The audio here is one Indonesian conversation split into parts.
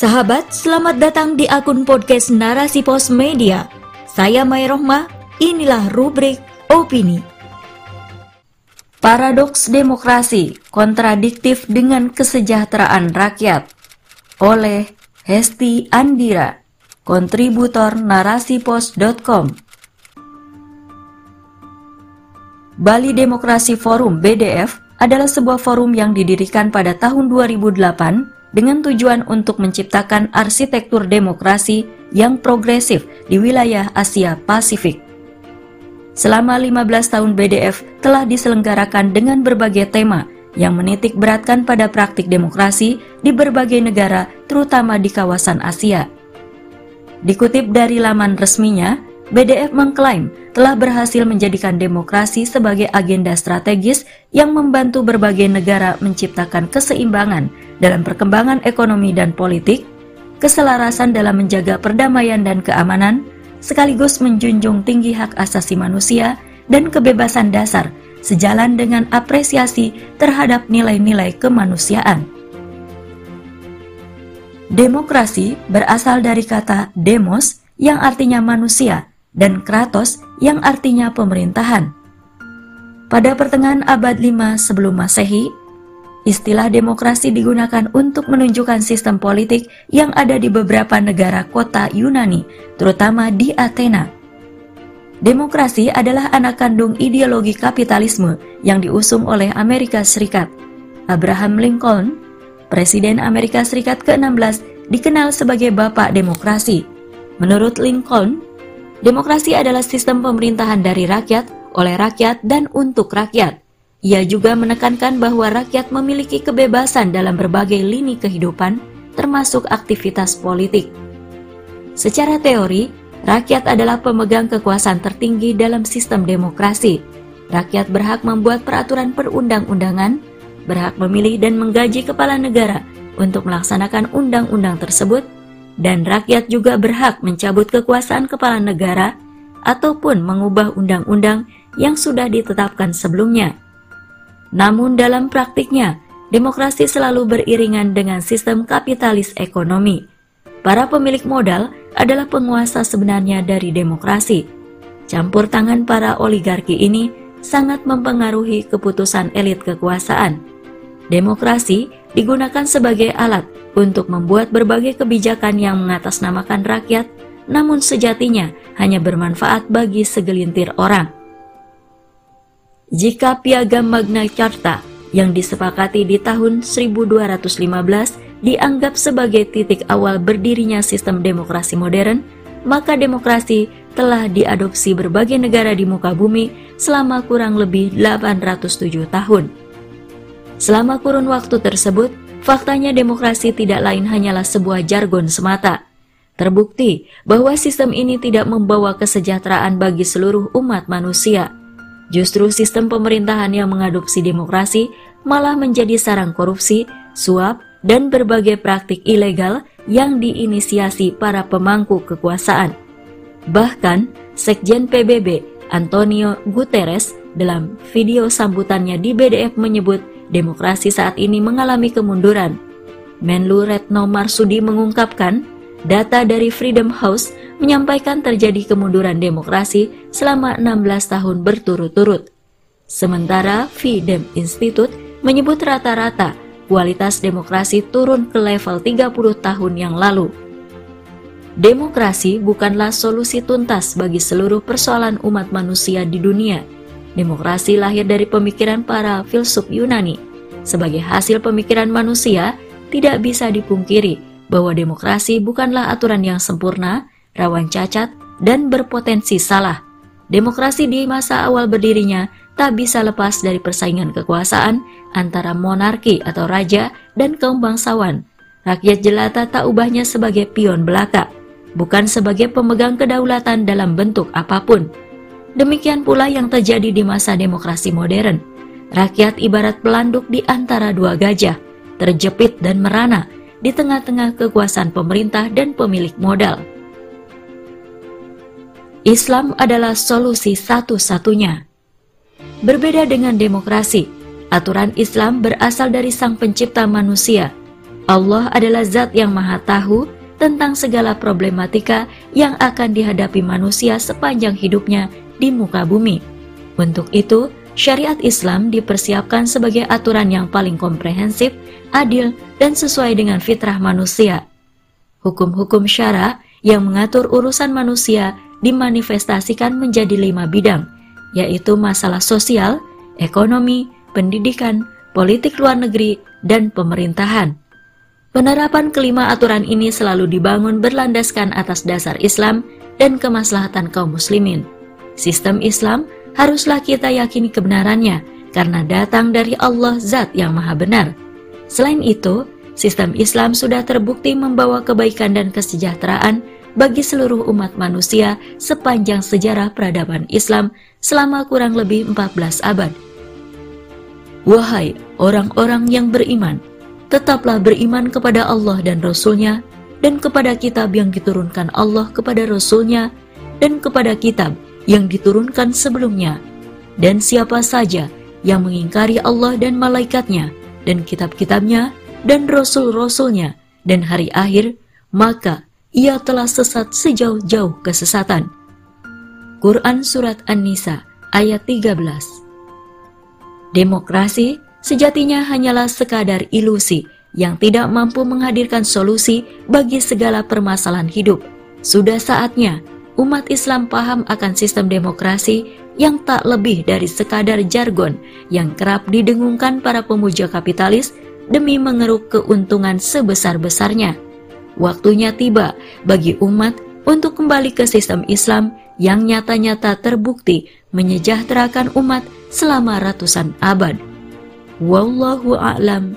Sahabat, selamat datang di akun podcast Narasi Pos Media. Saya Mai Rohmah, inilah rubrik Opini. Paradoks Demokrasi Kontradiktif dengan Kesejahteraan Rakyat oleh Hesti Andira, kontributor narasipos.com. Bali Demokrasi Forum BDF adalah sebuah forum yang didirikan pada tahun 2008 dengan tujuan untuk menciptakan arsitektur demokrasi yang progresif di wilayah Asia Pasifik. Selama 15 tahun BDF telah diselenggarakan dengan berbagai tema yang menitik beratkan pada praktik demokrasi di berbagai negara, terutama di kawasan Asia. Dikutip dari laman resminya, BDF mengklaim telah berhasil menjadikan demokrasi sebagai agenda strategis yang membantu berbagai negara menciptakan keseimbangan dalam perkembangan ekonomi dan politik, keselarasan dalam menjaga perdamaian dan keamanan, sekaligus menjunjung tinggi hak asasi manusia dan kebebasan dasar sejalan dengan apresiasi terhadap nilai-nilai kemanusiaan. Demokrasi berasal dari kata demos yang artinya manusia dan kratos yang artinya pemerintahan. Pada pertengahan abad 5 sebelum Masehi, istilah demokrasi digunakan untuk menunjukkan sistem politik yang ada di beberapa negara kota Yunani, terutama di Athena. Demokrasi adalah anak kandung ideologi kapitalisme yang diusung oleh Amerika Serikat. Abraham Lincoln, Presiden Amerika Serikat ke-16, dikenal sebagai Bapak Demokrasi. Menurut Lincoln, Demokrasi adalah sistem pemerintahan dari rakyat, oleh rakyat, dan untuk rakyat. Ia juga menekankan bahwa rakyat memiliki kebebasan dalam berbagai lini kehidupan, termasuk aktivitas politik. Secara teori, rakyat adalah pemegang kekuasaan tertinggi dalam sistem demokrasi. Rakyat berhak membuat peraturan perundang-undangan, berhak memilih dan menggaji kepala negara untuk melaksanakan undang-undang tersebut, dan rakyat juga berhak mencabut kekuasaan kepala negara ataupun mengubah undang-undang yang sudah ditetapkan sebelumnya. Namun dalam praktiknya, demokrasi selalu beriringan dengan sistem kapitalis ekonomi. Para pemilik modal adalah penguasa sebenarnya dari demokrasi. Campur tangan para oligarki ini sangat mempengaruhi keputusan elit kekuasaan. Demokrasi digunakan sebagai alat untuk membuat berbagai kebijakan yang mengatasnamakan rakyat, namun sejatinya hanya bermanfaat bagi segelintir orang. Jika piagam Magna Carta yang disepakati di tahun 1215 dianggap sebagai titik awal berdirinya sistem demokrasi modern, maka demokrasi telah diadopsi berbagai negara di muka bumi selama kurang lebih 807 tahun. Selama kurun waktu tersebut, faktanya demokrasi tidak lain hanyalah sebuah jargon semata. Terbukti bahwa sistem ini tidak membawa kesejahteraan bagi seluruh umat manusia. Justru sistem pemerintahan yang mengadopsi demokrasi malah menjadi sarang korupsi, suap, dan berbagai praktik ilegal yang diinisiasi para pemangku kekuasaan. Bahkan, Sekjen PBB Antonio Guterres dalam video sambutannya di BDF menyebut demokrasi saat ini mengalami kemunduran. Menlu Retno Marsudi mengungkapkan, data dari Freedom House menyampaikan terjadi kemunduran demokrasi selama 16 tahun berturut-turut. Sementara Freedom Institute menyebut rata-rata kualitas demokrasi turun ke level 30 tahun yang lalu. Demokrasi bukanlah solusi tuntas bagi seluruh persoalan umat manusia di dunia Demokrasi lahir dari pemikiran para filsuf Yunani. Sebagai hasil pemikiran manusia, tidak bisa dipungkiri bahwa demokrasi bukanlah aturan yang sempurna, rawan cacat, dan berpotensi salah. Demokrasi di masa awal berdirinya tak bisa lepas dari persaingan kekuasaan antara monarki atau raja dan kaum bangsawan. Rakyat jelata tak ubahnya sebagai pion belaka, bukan sebagai pemegang kedaulatan dalam bentuk apa pun. Demikian pula yang terjadi di masa demokrasi modern. Rakyat ibarat pelanduk di antara dua gajah, terjepit dan merana di tengah-tengah kekuasaan pemerintah dan pemilik modal. Islam adalah solusi satu-satunya. Berbeda dengan demokrasi, aturan Islam berasal dari sang pencipta manusia. Allah adalah zat yang maha tahu tentang segala problematika yang akan dihadapi manusia sepanjang hidupnya di muka bumi. Untuk itu, syariat Islam dipersiapkan sebagai aturan yang paling komprehensif, adil, dan sesuai dengan fitrah manusia. Hukum-hukum syara yang mengatur urusan manusia dimanifestasikan menjadi lima bidang, yaitu masalah sosial, ekonomi, pendidikan, politik luar negeri, dan pemerintahan. Penerapan kelima aturan ini selalu dibangun berlandaskan atas dasar Islam dan kemaslahatan kaum muslimin. Sistem Islam haruslah kita yakini kebenarannya karena datang dari Allah Zat yang Maha Benar. Selain itu, sistem Islam sudah terbukti membawa kebaikan dan kesejahteraan bagi seluruh umat manusia sepanjang sejarah peradaban Islam selama kurang lebih 14 abad. Wahai orang-orang yang beriman, tetaplah beriman kepada Allah dan Rasul-Nya, dan kepada kitab yang diturunkan Allah kepada Rasul-Nya, dan kepada kitab yang diturunkan sebelumnya. Dan siapa saja yang mengingkari Allah dan malaikatnya, dan kitab-kitabnya, dan Rasul-Rasulnya, dan hari akhir, maka ia telah sesat sejauh-jauh kesesatan. Quran Surat An-Nisa ayat 13 Demokrasi sejatinya hanyalah sekadar ilusi yang tidak mampu menghadirkan solusi bagi segala permasalahan hidup. Sudah saatnya umat Islam paham akan sistem demokrasi yang tak lebih dari sekadar jargon yang kerap didengungkan para pemuja kapitalis demi mengeruk keuntungan sebesar-besarnya. Waktunya tiba bagi umat untuk kembali ke sistem Islam yang nyata-nyata terbukti menyejahterakan umat selama ratusan abad. Wallahu a'lam.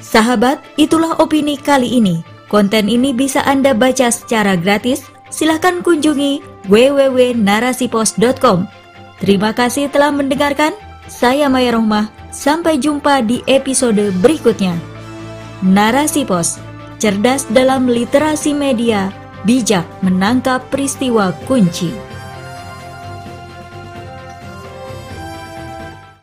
Sahabat, itulah opini kali ini. Konten ini bisa Anda baca secara gratis. Silahkan kunjungi www.narasipos.com. Terima kasih telah mendengarkan. Saya Maya Rohmah. Sampai jumpa di episode berikutnya. Narasi Pos, cerdas dalam literasi media, bijak menangkap peristiwa kunci.